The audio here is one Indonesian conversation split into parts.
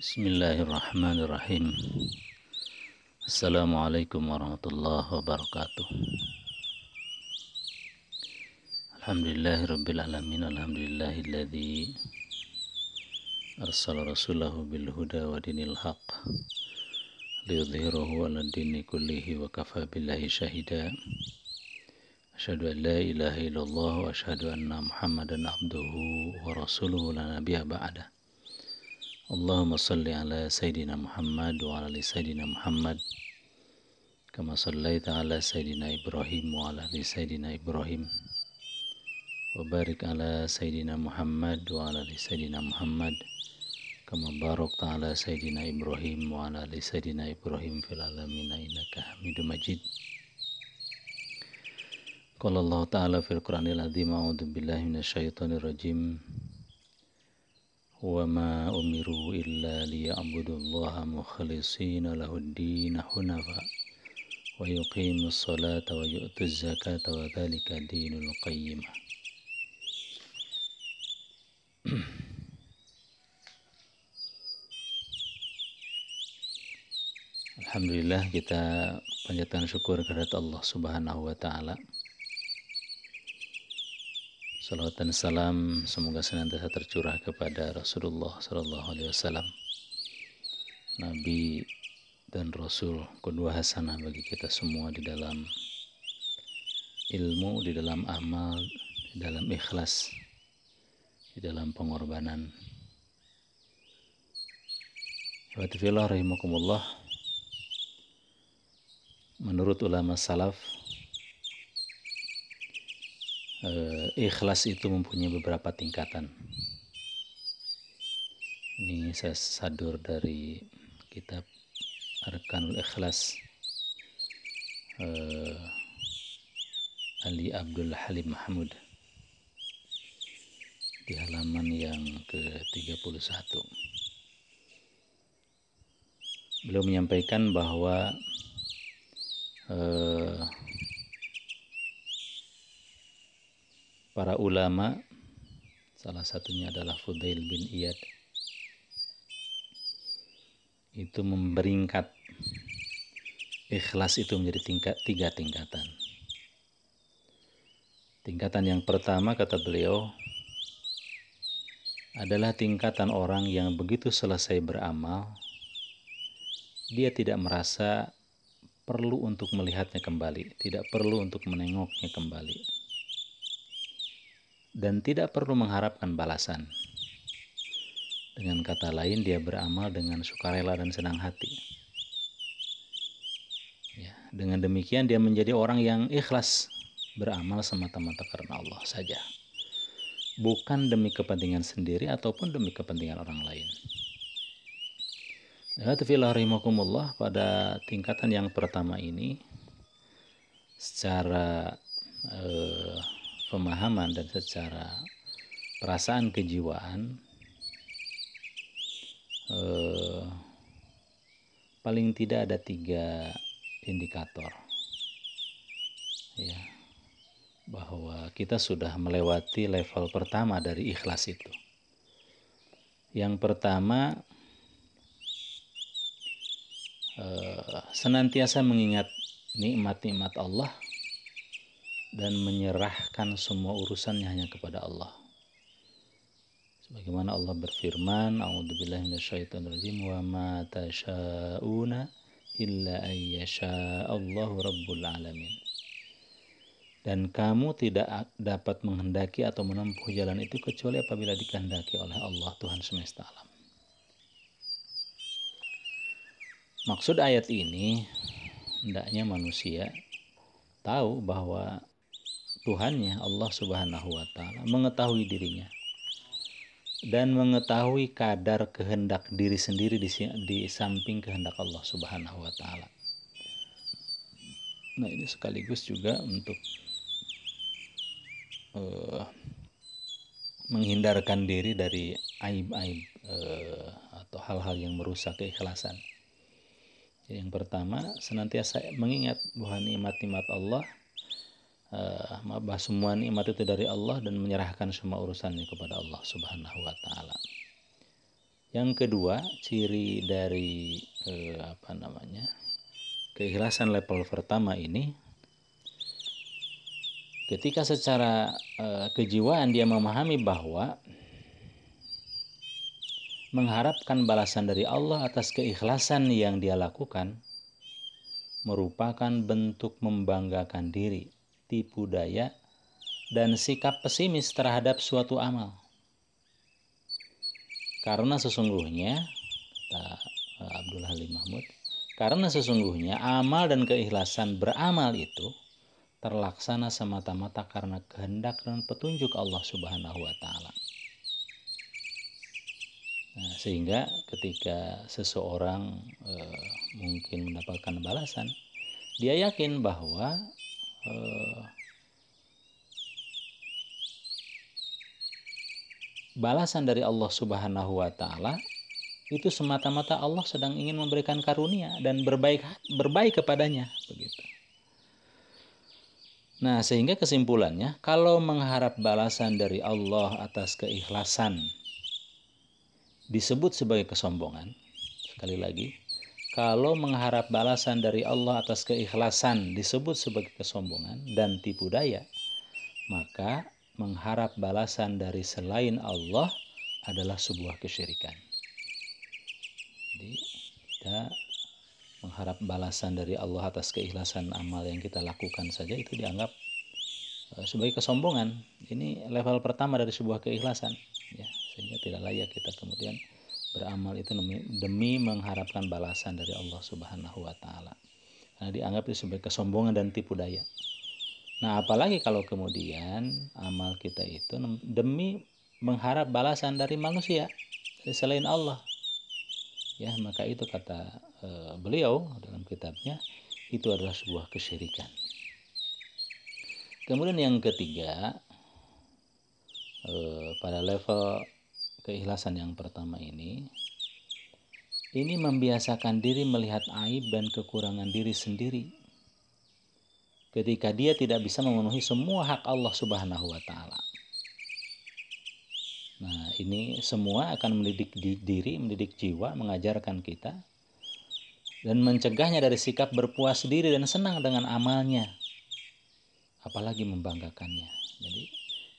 Bismillahirrahmanirrahim. Assalamualaikum warahmatullahi wabarakatuh. Alhamdulillahi rabbil alamin Alhamdulillahilladzi Arsala rasulahu bil huda wa dinil haq kullihi wa kafa billahi syahida Asyhadu an la ilaha asyhadu anna muhammadan abduhu wa rasuluhu. La Muhammad wa ala Sayyidina Muhammad. Kama sallaita ala Sayyidina Ibrahim wa ala Sayyidina Ibrahim. Wa barik ala Sayyidina Muhammad wa ala Sayyidina Muhammad. Kama barakta ala Sayyidina Ibrahim wa ala Sayyidina Ibrahim fil alamin innaka Hamidum Majid. Qala Allah Ta'ala fil Qur'anil Azim a'udzu billahi rajim وما أمروا إلا ليعبدوا الله مخلصين له الدين حنفاء ويقيموا الصلاة ويؤتوا الزكاة وذلك دين القيمة Alhamdulillah kita panjatkan syukur kehadirat Allah Subhanahu wa taala Salawat dan salam semoga senantiasa tercurah kepada Rasulullah Sallallahu Alaihi Wasallam, Nabi dan Rasul kedua hasanah bagi kita semua di dalam ilmu, di dalam amal, di dalam ikhlas, di dalam pengorbanan. Watifillah rahimakumullah. Menurut ulama salaf, eh, ikhlas itu mempunyai beberapa tingkatan. Ini saya sadur dari kitab Arkanul Ikhlas eh, Ali Abdul Halim Mahmud di halaman yang ke-31. Beliau menyampaikan bahwa eh, para ulama salah satunya adalah Fudail bin Iyad itu memberingkat ikhlas itu menjadi tingkat tiga tingkatan. Tingkatan yang pertama kata beliau adalah tingkatan orang yang begitu selesai beramal dia tidak merasa perlu untuk melihatnya kembali tidak perlu untuk menengoknya kembali dan tidak perlu mengharapkan balasan. Dengan kata lain, dia beramal dengan sukarela dan senang hati. Ya, dengan demikian, dia menjadi orang yang ikhlas beramal semata-mata karena Allah saja, bukan demi kepentingan sendiri ataupun demi kepentingan orang lain. rahimakumullah pada tingkatan yang pertama ini secara eh, pemahaman dan secara perasaan kejiwaan eh, paling tidak ada tiga indikator ya bahwa kita sudah melewati level pertama dari ikhlas itu. Yang pertama eh, senantiasa mengingat nikmat-nikmat Allah dan menyerahkan semua urusannya hanya kepada Allah. Sebagaimana Allah berfirman, A'udzubillahi minasyaitonirrajim wa ma tasyauna illa Allahu rabbul alamin. Dan kamu tidak dapat menghendaki atau menempuh jalan itu kecuali apabila dikehendaki oleh Allah Tuhan semesta alam. Maksud ayat ini hendaknya manusia tahu bahwa Tuhannya Allah Subhanahu wa taala mengetahui dirinya dan mengetahui kadar kehendak diri sendiri di, di samping kehendak Allah Subhanahu wa taala. Nah, ini sekaligus juga untuk uh, menghindarkan diri dari aib-aib uh, atau hal-hal yang merusak keikhlasan. Jadi yang pertama, senantiasa mengingat bahwa nikmat-nikmat Allah uh, semua nikmat itu dari Allah dan menyerahkan semua urusannya kepada Allah Subhanahu wa taala. Yang kedua, ciri dari eh, apa namanya? keikhlasan level pertama ini ketika secara eh, kejiwaan dia memahami bahwa mengharapkan balasan dari Allah atas keikhlasan yang dia lakukan merupakan bentuk membanggakan diri, tipu daya, dan sikap pesimis terhadap suatu amal. Karena sesungguhnya, kata eh, Abdul Halim Mahmud, karena sesungguhnya amal dan keikhlasan beramal itu terlaksana semata-mata karena kehendak dan petunjuk Allah Subhanahu wa taala. Nah, sehingga ketika seseorang e, mungkin mendapatkan balasan, dia yakin bahwa e, balasan dari Allah Subhanahu wa taala itu semata-mata Allah sedang ingin memberikan karunia dan berbaik berbaik kepadanya begitu. Nah, sehingga kesimpulannya kalau mengharap balasan dari Allah atas keikhlasan disebut sebagai kesombongan. Sekali lagi, kalau mengharap balasan dari Allah atas keikhlasan disebut sebagai kesombongan dan tipu daya, maka mengharap balasan dari selain Allah adalah sebuah kesyirikan. Jadi kita mengharap balasan dari Allah atas keikhlasan amal yang kita lakukan saja itu dianggap eh, sebagai kesombongan. Ini level pertama dari sebuah keikhlasan, ya sehingga tidak layak kita kemudian beramal itu demi, demi mengharapkan balasan dari Allah Subhanahu wa taala. Karena dianggap itu sebagai kesombongan dan tipu daya. Nah, apalagi kalau kemudian amal kita itu demi mengharap balasan dari manusia selain Allah. Ya, maka itu kata e, beliau dalam kitabnya itu adalah sebuah kesyirikan. Kemudian yang ketiga e, pada level keikhlasan yang pertama ini ini membiasakan diri melihat aib dan kekurangan diri sendiri ketika dia tidak bisa memenuhi semua hak Allah Subhanahu wa taala. Nah, ini semua akan mendidik diri, mendidik jiwa, mengajarkan kita dan mencegahnya dari sikap berpuas diri dan senang dengan amalnya. Apalagi membanggakannya. Jadi,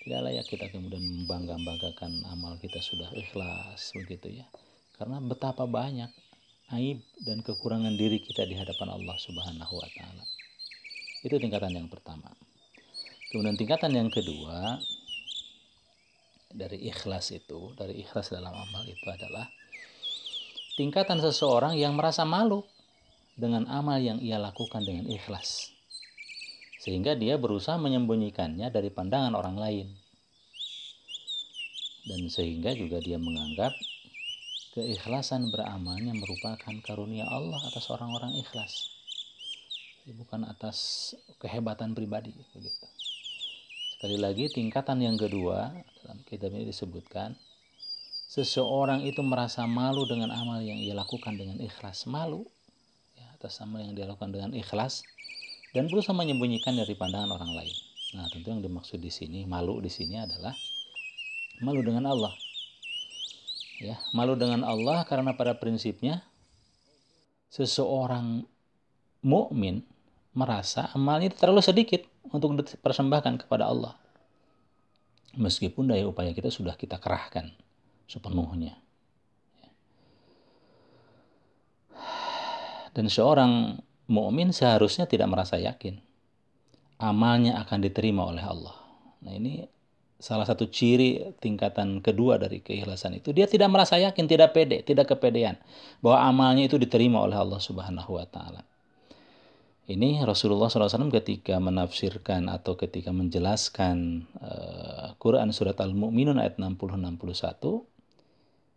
tidak layak kita kemudian membangga-banggakan amal kita sudah ikhlas begitu ya. Karena betapa banyak aib dan kekurangan diri kita di hadapan Allah Subhanahu wa taala. Itu tingkatan yang pertama. Kemudian tingkatan yang kedua dari ikhlas itu, dari ikhlas dalam amal itu adalah tingkatan seseorang yang merasa malu dengan amal yang ia lakukan dengan ikhlas. Sehingga dia berusaha menyembunyikannya dari pandangan orang lain. Dan sehingga juga dia menganggap keikhlasan beramalnya merupakan karunia Allah atas orang-orang ikhlas bukan atas kehebatan pribadi begitu. Sekali lagi tingkatan yang kedua dalam kitab ini disebutkan seseorang itu merasa malu dengan amal yang ia lakukan dengan ikhlas malu ya, atas amal yang dia lakukan dengan ikhlas dan berusaha menyembunyikan dari pandangan orang lain. Nah, tentu yang dimaksud di sini malu di sini adalah malu dengan Allah. Ya, malu dengan Allah karena pada prinsipnya seseorang mukmin merasa amalnya terlalu sedikit untuk dipersembahkan kepada Allah. Meskipun daya upaya kita sudah kita kerahkan sepenuhnya. Dan seorang mukmin seharusnya tidak merasa yakin amalnya akan diterima oleh Allah. Nah, ini salah satu ciri tingkatan kedua dari keikhlasan itu dia tidak merasa yakin, tidak pede, tidak kepedean bahwa amalnya itu diterima oleh Allah Subhanahu wa taala. Ini Rasulullah SAW ketika menafsirkan atau ketika menjelaskan uh, Quran surat Al-Mu'minun ayat 60-61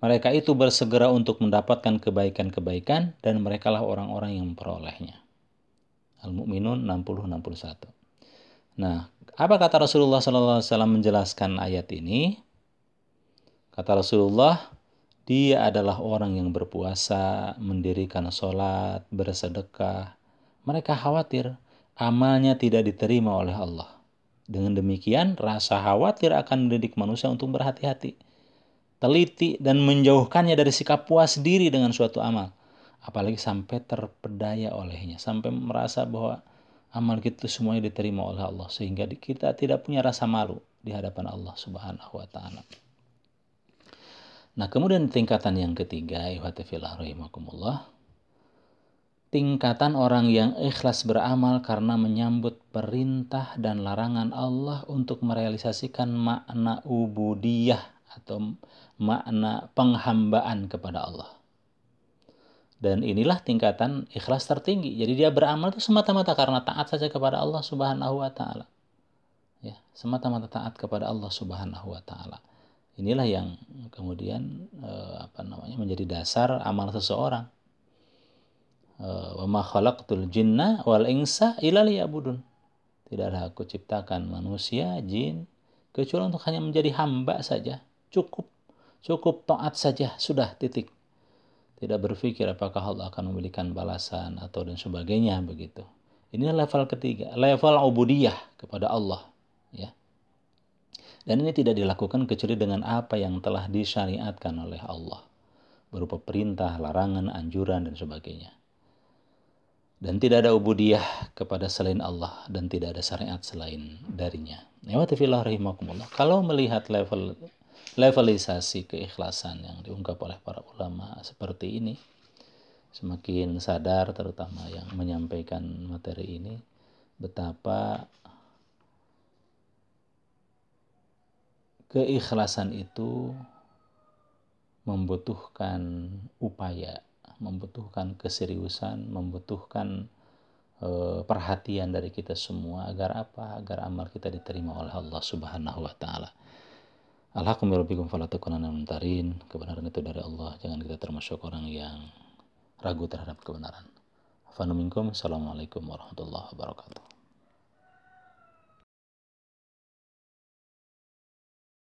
Mereka itu bersegera untuk mendapatkan kebaikan-kebaikan dan merekalah orang-orang yang memperolehnya. Al-Mu'minun 60-61. Nah, apa kata Rasulullah SAW menjelaskan ayat ini? Kata Rasulullah, dia adalah orang yang berpuasa, mendirikan sholat, bersedekah. Mereka khawatir amalnya tidak diterima oleh Allah. Dengan demikian, rasa khawatir akan mendidik manusia untuk berhati-hati teliti dan menjauhkannya dari sikap puas diri dengan suatu amal. Apalagi sampai terpedaya olehnya, sampai merasa bahwa amal kita semuanya diterima oleh Allah sehingga kita tidak punya rasa malu di hadapan Allah Subhanahu wa taala. Nah, kemudian tingkatan yang ketiga, rahimakumullah. Tingkatan orang yang ikhlas beramal karena menyambut perintah dan larangan Allah untuk merealisasikan makna ubudiyah atau makna penghambaan kepada Allah. Dan inilah tingkatan ikhlas tertinggi. Jadi dia beramal itu semata-mata karena taat saja kepada Allah Subhanahu wa taala. Ya, semata-mata taat kepada Allah Subhanahu wa taala. Inilah yang kemudian eh, apa namanya menjadi dasar amal seseorang. Eh, wa ma khalaqtul jinna wal insa illa liya'budun. Tidaklah aku ciptakan manusia, jin kecuali untuk hanya menjadi hamba saja. Cukup Cukup taat saja, sudah titik. Tidak berpikir apakah Allah akan memberikan balasan atau dan sebagainya begitu. Ini level ketiga, level ubudiyah kepada Allah, ya. Dan ini tidak dilakukan kecuali dengan apa yang telah disyariatkan oleh Allah berupa perintah, larangan, anjuran dan sebagainya. Dan tidak ada ubudiyah kepada selain Allah dan tidak ada syariat selain darinya. Kalau melihat level levelisasi keikhlasan yang diungkap oleh para ulama seperti ini semakin sadar terutama yang menyampaikan materi ini betapa keikhlasan itu membutuhkan upaya, membutuhkan keseriusan, membutuhkan uh, perhatian dari kita semua agar apa? Agar amal kita diterima oleh Allah Subhanahu wa taala. Alhamdulillah falatakunana mentarin. Kebenaran itu dari Allah. Jangan kita termasuk orang yang ragu terhadap kebenaran. Assalamualaikum warahmatullahi wabarakatuh.